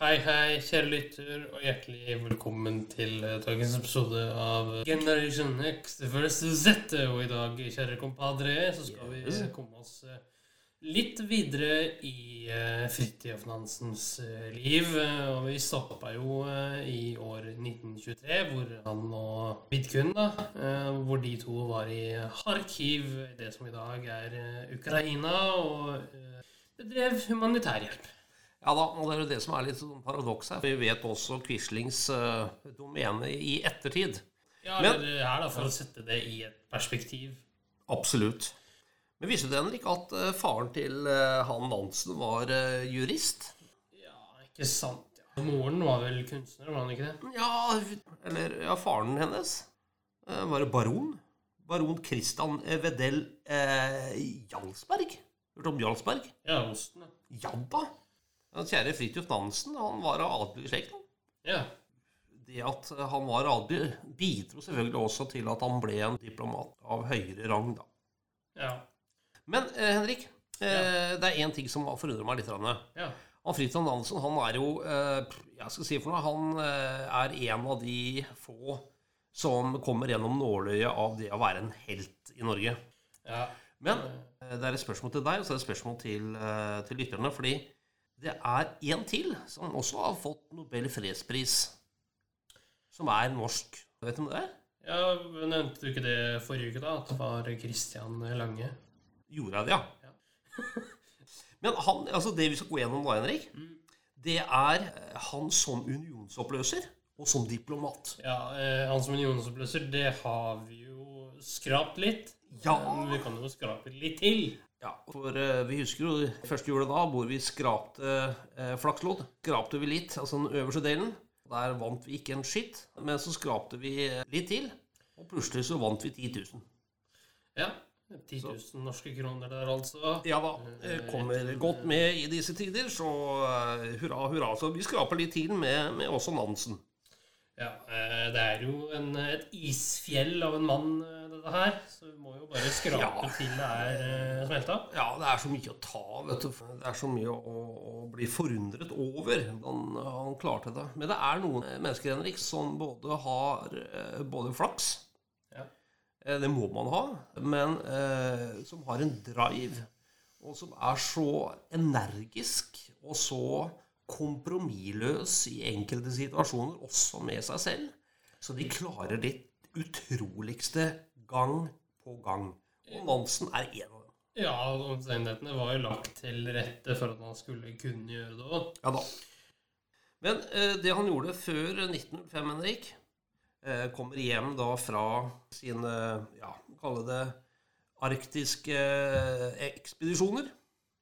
Hei, hei, kjære lytter, og hjertelig velkommen til eh, dagens episode av Generation X First Z. Og i dag, kjære compadre, så skal vi eh, komme oss eh, litt videre i uh, Fridtjof Nansens eh, liv. og vi stoppa jo i år 1923, hvor han og Vidkun, da, hvor de to var i Kharkiv, det som i dag er Ukraina, og bedrev humanitærhjelp. Ja da, og det er jo det som er litt sånn paradoks her. Vi vet også Quislings uh, domene i ettertid. Ja, Men- det her, da, for å sette det i et perspektiv. Absolutt. Men visste du, Henrik, at uh, faren til uh, han Nansen var jurist? Ja, ikke sant. Ja. Moren var vel kunstner, var han ikke det? Ja, eller ja, faren hennes var baron. Baron Christian Wedell Jarlsberg. Hørt om Jarlsberg? Ja, osten. Ja da. Den kjære Fridtjof Nansen, han var av adelig slekt. Ja. Det at han var adelig, bidro selvfølgelig også til at han ble en diplomat av høyere rang, da. Ja. Men eh, Henrik, eh, det er én ting som forundrer meg litt. grann. ja. Han Fridtjof Nansen han er jo eh, jeg skal si for noe, Han eh, er en av de få som kommer gjennom nåløyet av det å være en helt i Norge. ja. Men eh, det er et spørsmål til deg, og så er det et spørsmål til, eh, til lytterne. Fordi det er én til som også har fått Nobel fredspris, som er norsk. Vet du om det er? Ja, Nevnte du ikke det forrige uke, da? At det var Christian Lange? Gjorde jeg det, ja? Ja. Men han, altså det vi skal gå gjennom da, Henrik, det er han som unionsoppløser og som diplomat. Ja, eh, Han som unionsoppløser, det har vi jo skrapt litt. Ja. Men vi kan jo skrape litt til. Ja, for eh, vi husker jo første julet da, hvor vi skrapte uh, flakslodd. Skrapte vi litt, altså den øverste delen. Der vant vi ikke en skitt, men så skrapte vi eh, litt til. Og plutselig så vant vi 10 000. Ja. 10 000 norske kroner der, altså. Ja da, eh, kommer godt med i disse tider, så eh, hurra, hurra. Så vi skraper litt til med, med også Nansen. Ja, eh, Det er jo en, et isfjell av en mann, eh, dette her. Så vi må jo bare skrape Ja. til det er eh, smelta. Ja, det er så mye å ta, du. Det er så mye å, å bli forundret over. Han, han klarte det. Men det er noen mennesker, Henrik, som både har både flaks Ja. Det må man ha. Men eh, som har en drive, og som er så energisk og så kompromissløs i enkelte situasjoner, også med seg selv. Så de klarer det utroligste gang på gang. Og Nansen er en av dem. Ja, omstendighetene var jo lagt til rette for at man skulle kunne gjøre det òg. Ja da. Men eh, det han gjorde før 1905, Henrik, eh, kommer hjem da fra sine, ja, kalle det arktiske eh, ekspedisjoner.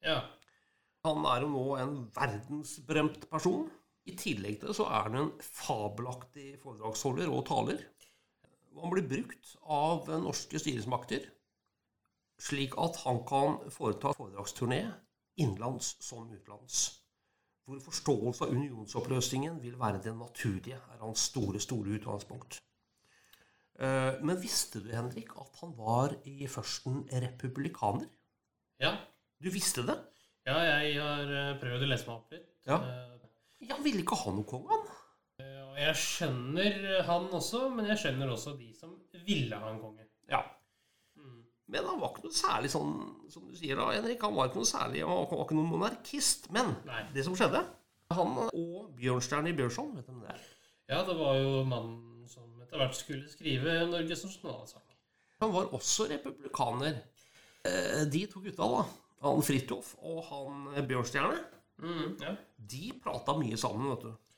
Ja. Han er jo nå en verdensberømt person. I tillegg til det så er han en fabelaktig foredragsholder og taler. Han blir brukt av norske styresmakter slik at han kan foreta foredragsturné innenlands som utenlands. Hvor forståelse av unionsoppløsningen vil være det naturlige, er hans store, store utgangspunkt. Eh, Men visste du, Henrik, at han var i førsten republikaner? ja. Du visste det? Ja, jeg har eh, prøvd å lese meg opp litt. Ja. Eh, han ville ikke ha noe konge, han. Jeg skjønner han også, men jeg skjønner også de som ville ha en konge. Ja. Men han var ikke noe særlig sånn, som du sier da, Henrik. Han var ikke noe særlig, han var ikke noen monarkist. Men Nei. det som skjedde Han og Bjørnstjerne i Bjørnson, vet du hvem det er? Ja, det var jo mannen som etter hvert skulle skrive Norges nasjonalsang. Han var også republikaner. Eh, De to gutta, da, han Fridtjof og han Bjørnstjerne, Mm, ja. de prata mye sammen, vet du.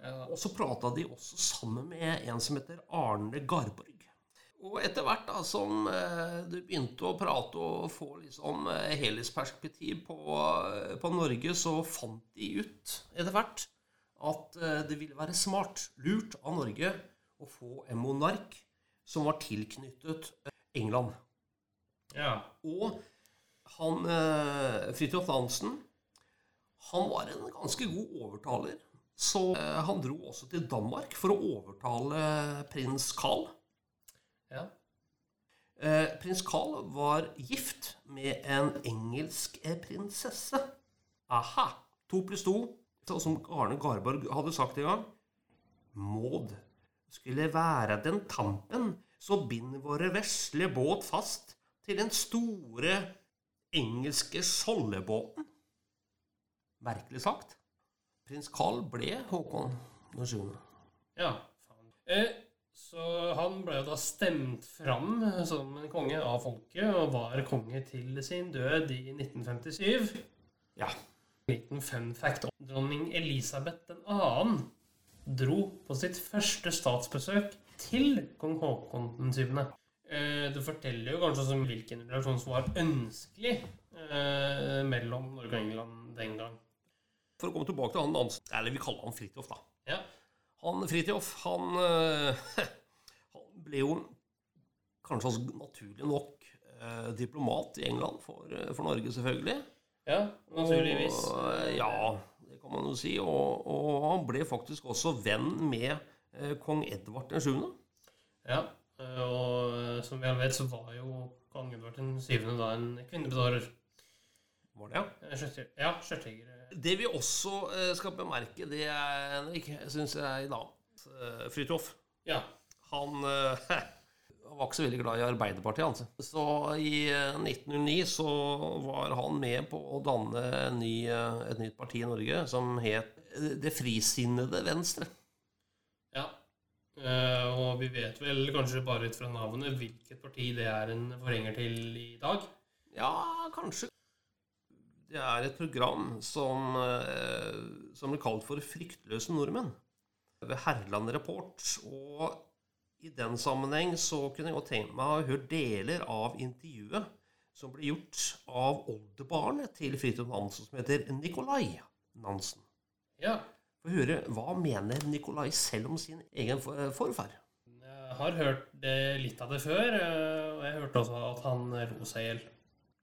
Ja, Og så prata de også sammen med en som heter Arne Garborg. Og etter hvert da, som eh, du begynte å prate og få liksom eh, helhetsperspektiv på, eh, på Norge, så fant de ut etter hvert at eh, det ville være smart, lurt av Norge, å få en monark som var tilknyttet eh, England. Ja. Og han eh, Fridtjof Nansen han var en ganske god overtaler. Så eh, han dro også til Danmark for å overtale prins Carl. ja. Eh, prins Carl var gift med en engelsk eh, prinsesse. Aha! To pluss to. Så Som Arne Garborg hadde sagt en gang. Maud skulle være den tampen så binder våre vesle båt fast til den store engelske skjoldebåten. Merkelig sagt. Prins Carl ble Håkon den 7. Ja, faen. Eh, så han ble jo da stemt fram som en konge av folket, og var konge til sin død i 1957. Ja. Liten fun fact om dronning Elisabeth 2. dro på sitt første statsbesøk til kong Håkon den 7. Eh, det forteller jo kanskje som om hvilken relasjon som var ønskelig eh, mellom Norge og England den gang. For å komme tilbake til han Nansen, eller vi kaller han Fridtjof, da. Ja, Han Fridtjof, han, eh, han ble jo kanskje altså naturlig nok diplomat i England for, for Norge, selvfølgelig. ja naturligvis. Og, ja, det kan man jo si. Og, og han ble faktisk også venn med kong Edvard den 7. Ja, og som vi alle vet, så var jo kong Edvard den syvende da en kvinnebedårer. Var det, ja? Eh, Ja, skjørtjeger. Det vi også eh, skal bemerke, det er, Henrik, syns jeg da eh, Fridtjof Ja. Han, eh, han var ikke så veldig glad i Arbeiderpartiet. Altså. Så i eh, 1909 så var han med på å danne en ny, eh, et nytt parti i Norge som het eh, Det frisinnede Venstre. Eh, og vi vet vel kanskje bare ut fra navnet hvilket parti det er en forhenger til i dag. Ja, kanskje. Det er et program som, eh, som blir kalt for 'Fryktløse nordmenn' ved Herland Report. Og i den sammenheng så kunne jeg godt tenke meg å ha hørt deler av intervjuet som ble gjort av oldebarnet til Fridtjof Nansen, som heter Nikolai Nansen. Ja. Få høre hva mener Nikolai selv om sin egen forfar. Jeg har hørt det, litt av det før, eh, og jeg hørte også at han lo seg i hjel.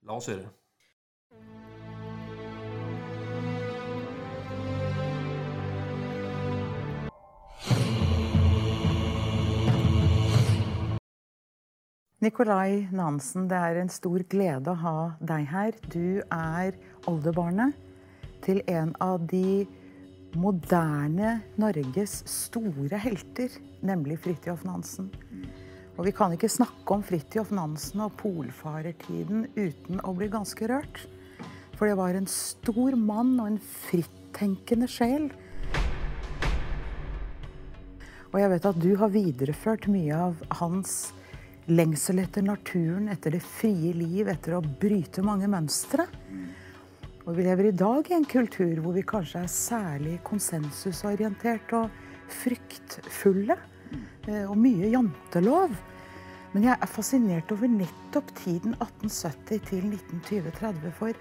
La oss høre. Nikolai Nansen, det er en stor glede å ha deg her. Du er oldebarnet til en av de moderne Norges store helter, nemlig Fridtjof Nansen. Og vi kan ikke snakke om Fridtjof Nansen og polfarertiden uten å bli ganske rørt. For det var en stor mann og en frittenkende sjel. Og jeg vet at du har videreført mye av hans lengsel etter naturen, etter det frie liv, etter å bryte mange mønstre. Og vi lever i dag i en kultur hvor vi kanskje er særlig konsensusorientert og fryktfulle. eh, Og mye jantelov. Men jeg er fascinert over nettopp tiden 1870 til 1920-30. For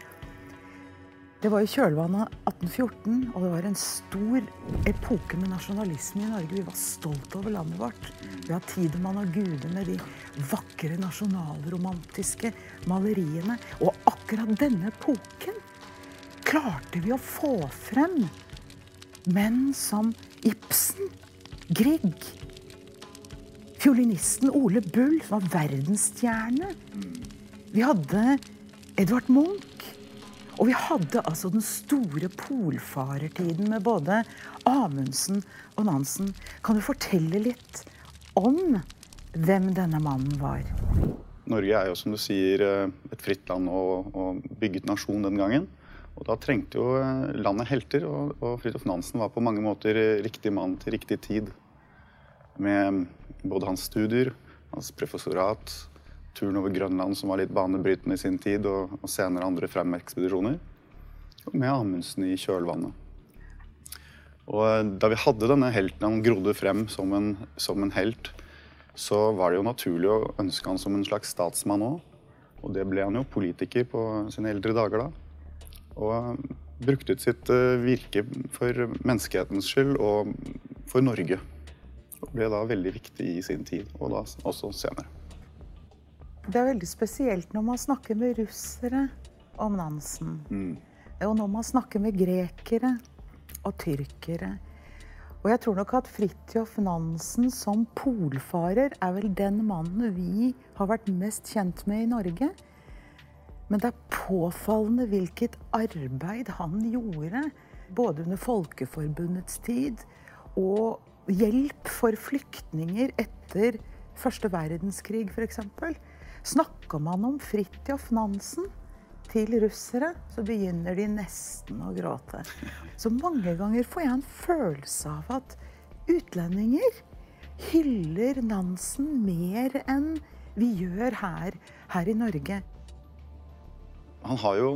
det var i kjølvannet av 1814, og det var en stor epoke med nasjonalisme i Norge. Vi var stolt over landet vårt. Vi har Tidemann og gudene, de vakre nasjonalromantiske maleriene. Og akkurat denne epoken klarte vi å få frem menn som Ibsen, Grieg, fiolinisten Ole Bull, som var verdensstjerne. Vi hadde Edvard Munch. Og vi hadde altså den store polfarertiden med både Amundsen og Nansen. Kan du fortelle litt om hvem denne mannen var? Norge er jo som du sier eh, et fritt land og, og bygget nasjon den gangen. Og da trengte jo eh, landet helter, og, og Fridtjof Nansen var på mange måter eh, riktig mann til riktig tid. Med både hans studier, hans professorat, turen over Grønland som var litt banebrytende i sin tid, og, og senere andre fremmekspedisjoner. Og med Amundsen i kjølvannet. Og eh, da vi hadde denne helten, han grodde frem som en, som en helt, så var det jo naturlig å ønske han som en slags statsmann òg. Og det ble han jo politiker på sine eldre dager da. Og brukte ut sitt eh, virke for menneskehetens skyld og for Norge. Og ble da veldig viktig i sin tid, og da også senere. Det er veldig spesielt når man snakker med russere om Nansen. Og når man snakker med grekere og tyrkere. Og jeg tror nok at Fridtjof Nansen som polfarer er vel den mannen vi har vært mest kjent med i Norge. Men det er påfallende hvilket arbeid han gjorde, både under Folkeforbundets tid og hjelp for flyktninger etter første verdenskrig, f.eks. Snakker man om Fridtjof Nansen til russere, så begynner de nesten å gråte. Så mange ganger får jeg en følelse av at utlendinger hyller Nansen mer enn vi gjør her, her i Norge. Han har jo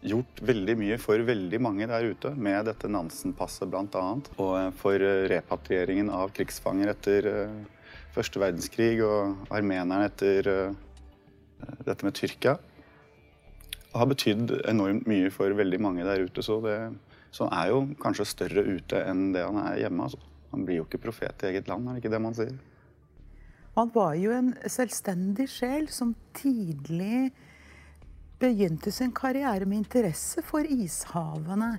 gjort veldig mye for veldig mange der ute med dette Nansen-passet bl.a. Og for repatrieringen av krigsfanger etter eh, første verdenskrig og armenerne etter eh, dette med Tyrkia. Det har betydd enormt mye for veldig mange der ute. Så, det, så han er jo kanskje større ute enn det han er hjemme. Altså. Han blir jo ikke profet i eget land, er det ikke det man sier? Han var jo en selvstendig sjel som tidlig begynte sin karriere med interesse for ishavene.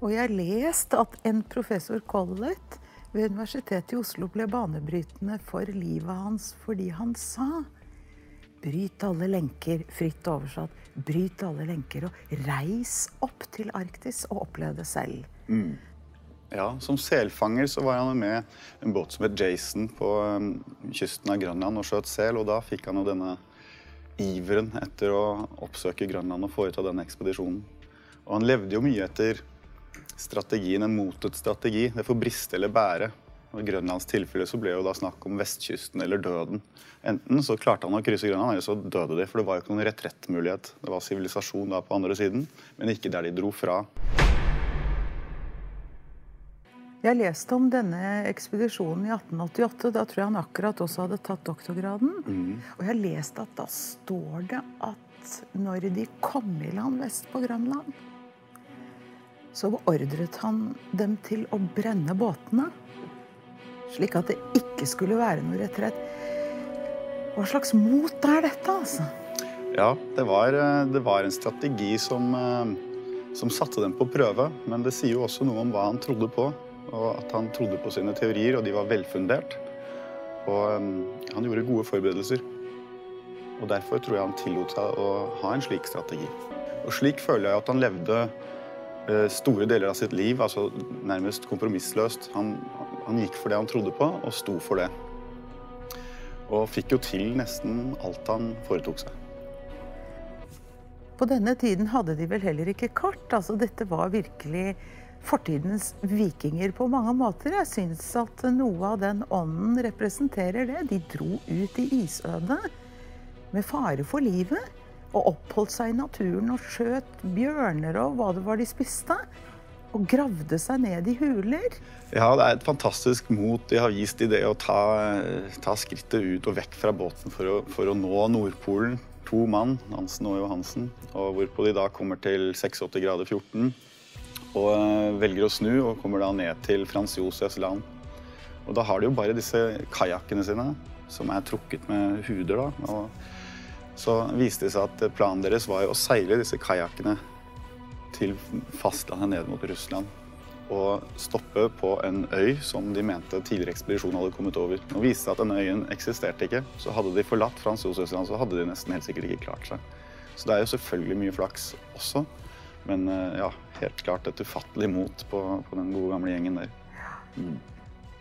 Og jeg har lest at en professor Collett ved Universitetet i Oslo ble banebrytende for livet hans fordi han sa Bryt alle lenker, fritt oversatt. Bryt alle lenker og reis opp til Arktis og opplev det selv. Ja, Som selfanger så var han med en båt som het Jason på um, kysten av Grønland og skjøt sel. Og da fikk han jo denne iveren etter å oppsøke Grønland og foreta denne ekspedisjonen. Og han levde jo mye etter strategien, en motets strategi. Det får briste eller bære. Og I Grønlands tilfelle så ble jo da snakk om vestkysten eller døden. Enten så klarte han å krysse Grønland, eller så døde de. For det var jo ikke noen retrettmulighet. Det var sivilisasjon da på andre siden, men ikke der de dro fra. Jeg leste om denne ekspedisjonen i 1888. Da tror jeg han akkurat også hadde tatt doktorgraden. Og jeg har lest at da står det at når de kom i land vest på Grønland, så beordret han dem til å brenne båtene. Slik at det ikke skulle være noe retrett. Hva slags mot er dette, altså? Ja, det var, eh, det var en strategi som, eh, som satte dem på prøve. Men det sier jo også noe om hva han trodde på. Og at han trodde på sine teorier, og de var velfundert. Og um, han gjorde gode forberedelser. Og derfor tror jeg han tillot seg å ha en slik strategi. Og slik føler jeg at han levde eh, store deler av sitt liv, altså nærmest kompromissløst. Han, han gikk for det han trodde på, og sto for det. Og fikk jo til nesten alt han foretok seg. På denne tiden hadde de vel heller ikke kart. Altså, dette var virkelig fortidens vikinger på mange måter. Jeg syns at noe av den ånden representerer det. De dro ut i isødet med fare for livet. Og oppholdt seg i naturen og skjøt bjørner og hva det var de spiste. Og gravde seg ned i huler. Ja, det er et fantastisk mot de har vist i det å ta, ta skrittet ut og vekk fra båten for å, for å nå Nordpolen. To mann, Hansen og Johansen, og hvorpå de da kommer til 86 grader 14 og eh, velger å snu og kommer da ned til Frans Josefs land. Og da har de jo bare disse kajakkene sine, som er trukket med huder. da. Og så viste det seg at planen deres var å seile disse kajakkene til fastlandet ned mot Russland. Og stoppe på en øy som de mente tidligere ekspedisjon hadde kommet over. Og viste seg at denne øyen eksisterte ikke. Så hadde de forlatt Frans Josefs land, så hadde de nesten helt sikkert ikke klart seg. Så det er jo selvfølgelig mye flaks også. Men eh, ja, helt klart et ufattelig mot på, på den gode gamle gjengen der.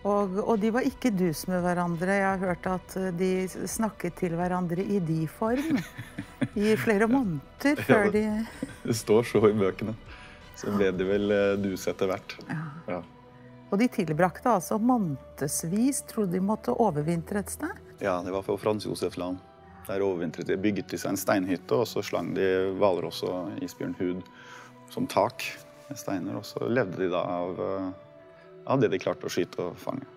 Og, og de var ikke dus med hverandre. Jeg har hørt at eh, de snakket til hverandre i de-form i flere måneder før de Det står så i bøkene. Så ble de vel eh, dus etter hvert. Ja. Og de tilbrakte altså månedsvis, trodde de måtte overvintre et sted. ja, det var fra Frans Josef land. Der overvintret de, bygget de seg en steinhytte, og så slang de hvalross og isbjørnhud som tak med steiner. Og så levde de da av, eh, av det de klarte å skyte og fange.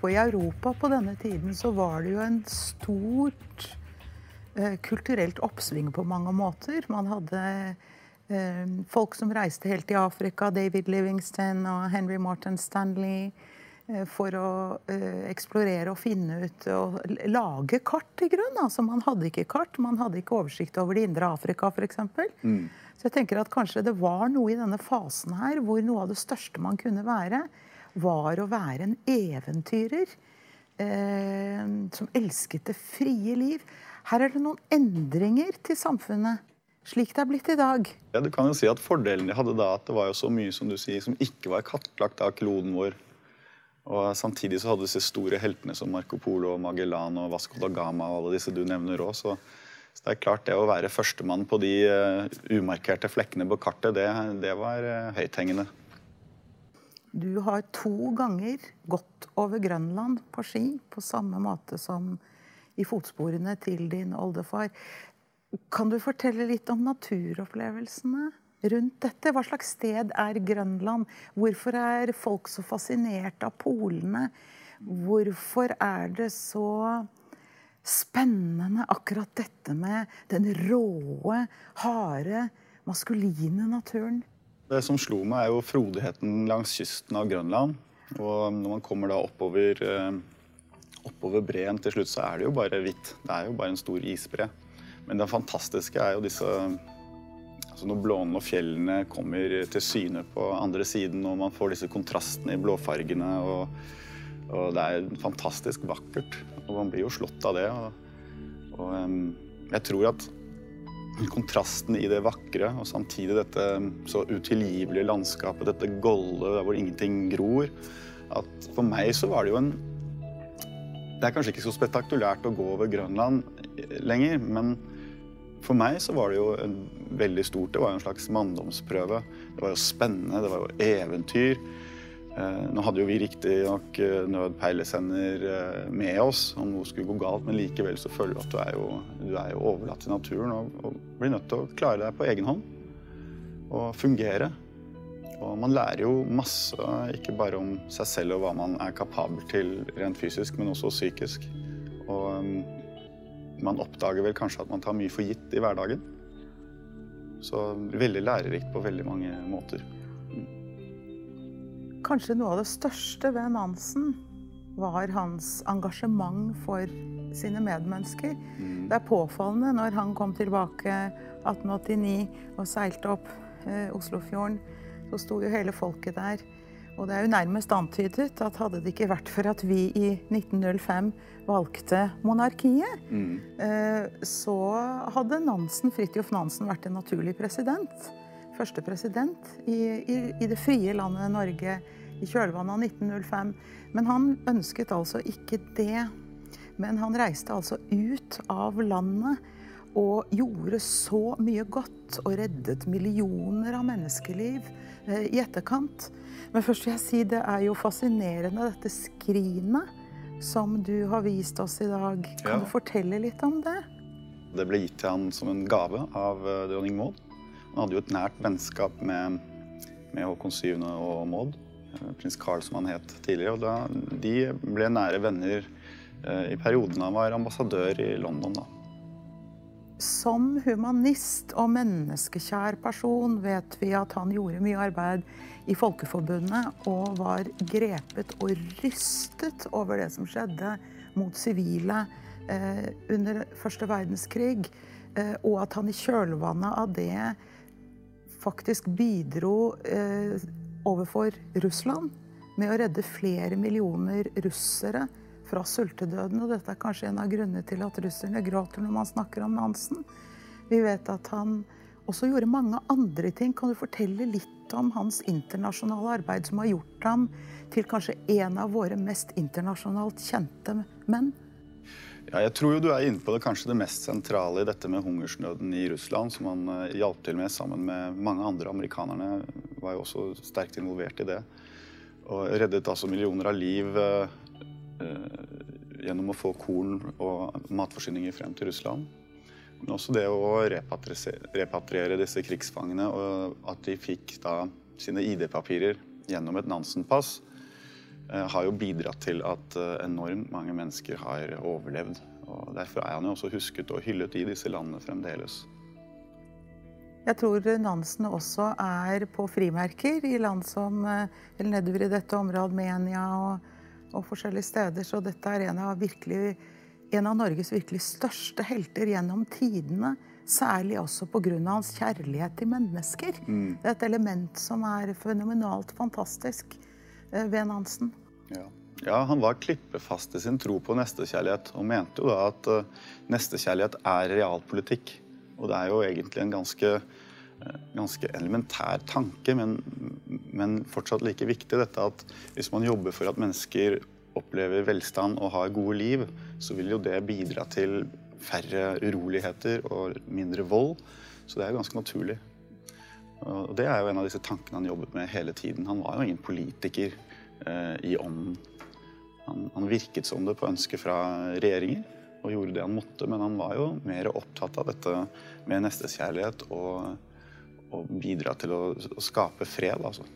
På I Europa på denne tiden så var det jo en stort eh, kulturelt oppsving på mange måter. Man hadde eh, folk som reiste helt til Afrika. David Livingston og Henry Morton Stanley. Eh, for å eh, eksplorere og finne ut og lage kart, i grunnen. Altså, man hadde ikke kart, man hadde ikke oversikt over det indre Afrika, f.eks. Så jeg tenker at kanskje det var noe i denne fasen her hvor noe av det største man kunne være, var å være en eventyrer eh, som elsket det frie liv. Her er det noen endringer til samfunnet, slik det er blitt i dag. Ja, du kan jo si at Fordelen de hadde da, at det var jo så mye som du sier, som ikke var kartlagt av kloden vår. Og Samtidig så hadde disse store heltene som Marco Polo, og Magellan og Vasco da Gama og alle disse du nevner òg. Så, det er klart det å være førstemann på de eh, umarkerte flekkene på kartet, det, det var uh, høythengende. Du har to ganger gått over Grønland på ski, på samme måte som i fotsporene til din oldefar. Kan du fortelle litt om naturopplevelsene rundt dette? Hva slags sted er Grønland? Hvorfor er folk så fascinert av polene? Hvorfor er det så spennende akkurat dette med den råe, harde, maskuline naturen? Det som slo meg, er jo frodigheten langs kysten av Grønland. Og når man kommer da oppover, eh, oppover breen til slutt, så er det jo bare hvitt. Det er jo bare en stor isbre. Men det fantastiske er jo disse altså Når blånen og fjellene kommer til syne på andre siden, og man får disse kontrastene i blåfargene, og, og det er fantastisk vakkert. Og man blir jo slått av det. Og, og jeg tror at kontrasten i det vakre og samtidig dette så utilgivelige landskapet, dette golde der hvor ingenting gror at For meg så var det jo en Det er kanskje ikke så spektakulært å gå over Grønland lenger, men for meg så var det jo veldig stort. Det var en slags manndomsprøve. Det var jo spennende, det var jo eventyr. Eh, nå hadde jo vi riktignok eh, nødpeilesender eh, med oss om noe skulle gå galt, men likevel så føler du at du er jo, du er jo overlatt til naturen og, og blir nødt til å klare deg på egen hånd. Og fungere. Og man lærer jo masse, ikke bare om seg selv og hva man er kapabel til rent fysisk, men også psykisk. Og um, man oppdager vel kanskje at man tar mye for gitt i hverdagen. Så veldig lærerikt på veldig mange måter. Kanskje noe av det største ved Nansen var hans engasjement for sine medmennesker. Det er påfallende når han kom tilbake 1889 og seilte opp eh, Oslofjorden, så sto jo hele folket der. Og det er jo nærmest antydet at hadde det ikke vært for at vi i 1905 valgte monarkiet, mm. så hadde Nansen, Fridtjof Nansen vært en naturlig president. Første president i, i, i det frie landet Norge i kjølvannet av 1905. Men han ønsket altså ikke det. Men han reiste altså ut av landet og gjorde så mye godt og reddet millioner av menneskeliv eh, i etterkant. Men først vil jeg si det er jo fascinerende dette skrinet som du har vist oss i dag. Kan Ja. du fortelle litt om det? Det ble gitt til han som en gave av eh, dronning Maud. Han hadde jo et nært vennskap med, med Håkon 7. og Maud. eh, Prins Carl, som han het tidligere. Og da, de ble nære venner eh, i perioden han var ambassadør i London. da. Som humanist og menneskekjær person vet vi at han gjorde mye arbeid i Folkeforbundet og var grepet og rystet over det som skjedde mot sivile eh, under første verdenskrig. Eh, og at han i kjølvannet av det faktisk bidro eh, overfor Russland med å redde flere millioner russere fra sultedøden. Og dette er kanskje en av grunnene til at russerne gråter når man snakker om Nansen. Vi vet at han også gjorde mange andre ting. Kan du fortelle litt om hans internasjonale arbeid som har gjort ham til kanskje en av våre mest internasjonalt kjente menn? Ja, jeg tror jo du er inne på det kanskje det mest sentrale i dette med hungersnøden i Russland, som han eh, hjalp til med sammen med mange andre amerikanerne. Var jo også sterkt involvert i det. Og reddet altså millioner av liv eh, gjennom å få korn og matforsyninger frem til Russland. Men også det å repatriere disse krigsfangene, og at de fikk da sine ID-papirer gjennom et Nansen-pass eh, har jo bidratt til at eh, enormt mange mennesker har overlevd. Og Derfor er han jo også husket og hyllet i disse landene fremdeles. Jeg tror Nansen også er på frimerker i land som eller nedover i dette området, Menia og, og forskjellige steder. Så dette er en av, virkelig, en av Norges virkelig største helter gjennom tidene. Særlig også pga. hans kjærlighet til mennesker. Det er et element som er fenomenalt fantastisk eh, ved Nansen. Ja. ja, han var klippefast i sin tro på nestekjærlighet, og mente jo da at uh, nestekjærlighet er realpolitikk. Og det er jo egentlig en ganske, ganske elementær tanke, men, men, fortsatt like viktig dette at hvis man jobber for at mennesker opplever velstand og har gode liv, så vil jo det bidra til færre uroligheter og mindre vold. Så det er ganske naturlig. Og det er jo en av disse tankene han jobbet med hele tiden. Han var jo ingen politiker eh, i ånden. Han, han, virket som det på ønske fra regjeringer og gjorde det han måtte, men han var jo mer opptatt av dette med nestekjærlighet og, og bidra til å, å skape fred, altså.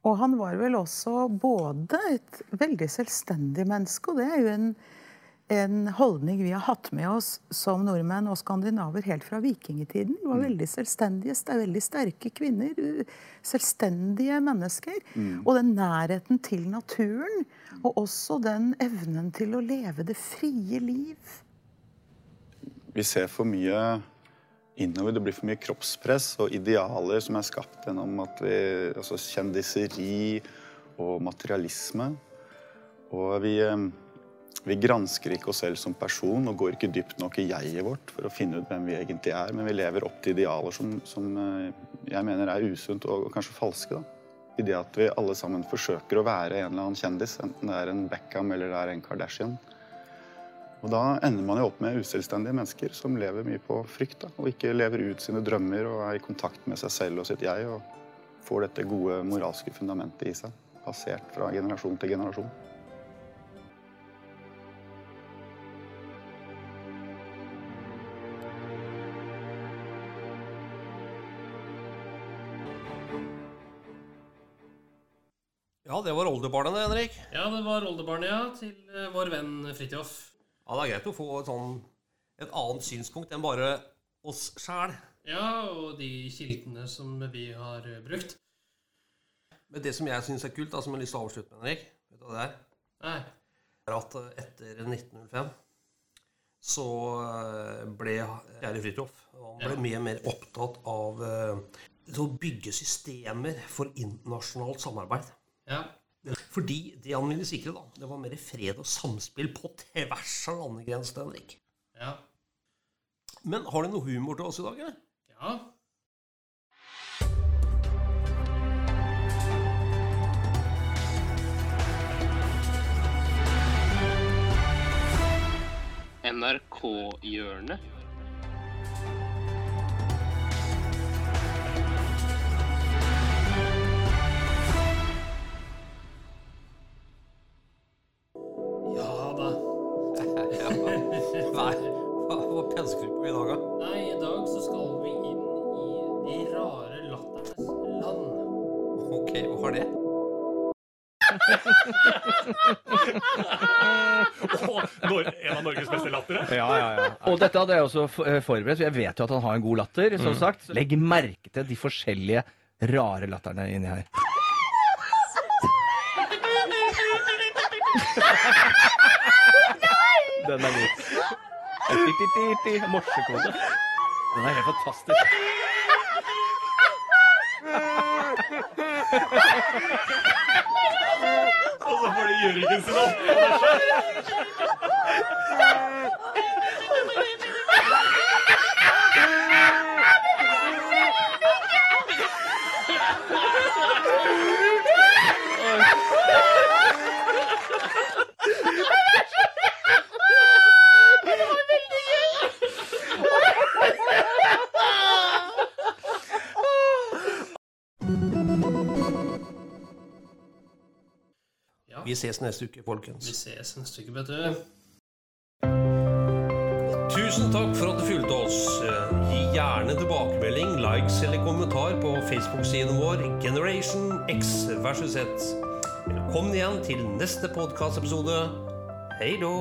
Og han var vel også både et veldig selvstendig menneske, og det er jo en en holdning vi har hatt med oss som nordmenn og skandinaver helt fra vikingtiden. De var mm. veldig selvstendige, veldig sterke kvinner. Selvstendige mennesker. Mm. Og den nærheten til naturen. Og også den evnen til å leve det frie liv. Vi ser for mye innover. Det blir for mye kroppspress og idealer som er skapt gjennom at vi, altså kjendiseri og materialisme. Og vi eh, vi gransker ikke oss selv som person og går ikke dypt nok i jeget vårt for å finne ut hvem vi egentlig er, men vi lever opp til idealer som, som eh, jeg mener er usunt og kanskje falske. da. I det at vi alle sammen forsøker å være en eller annen kjendis, enten det er en Beckham eller det er en Kardashian. Og Da ender man jo opp med uselvstendige mennesker som lever mye på frykt. Da, og ikke lever ut sine drømmer og er i kontakt med seg selv og sitt jeg. Og får dette gode moralske fundamentet i seg, passert fra generasjon til generasjon. Ja, det var oldebarnet, Henrik. Ja, det var oldebarnet, ja, til uh, vår venn Fridtjof. Ja, det er greit å få et, sånn, et annet synspunkt enn bare oss sjæl. Ja, og de kildene som vi har uh, brukt. Men det som jeg syns er kult, da, som jeg har lyst til å avslutte med, Henrik, vet du hva det er? Nei. er at uh, etter 1905 så ble Kjære Fridtjof Han ble ja. mer og mer opptatt av å bygge systemer for internasjonalt samarbeid. Ja. Fordi det han ville sikre, da, det var mer fred og samspill på tvers av landegrensene, Henrik. Ja. Men har du noe humor til oss i dag, eller? Ja. NRK-hjørnet. En av Norges beste lattere. Ja, ja, ja. Og dette hadde jeg også eh, forberedt, for jeg vet jo at han har en god latter. som mm. sagt. Legg merke til de forskjellige rare latterne inni her. Den er god. Morsekode. Den er helt fantastisk. Og så får de Jørgen sin opp. ses neste uke, folkens. Vi ses neste uke, vet du. Tusen takk for at du fulgte oss. Gi gjerne tilbakemelding, likes eller kommentar på Facebook-siden vår Generation X versus Z. Velkommen igjen til neste podkastepisode. Hei då!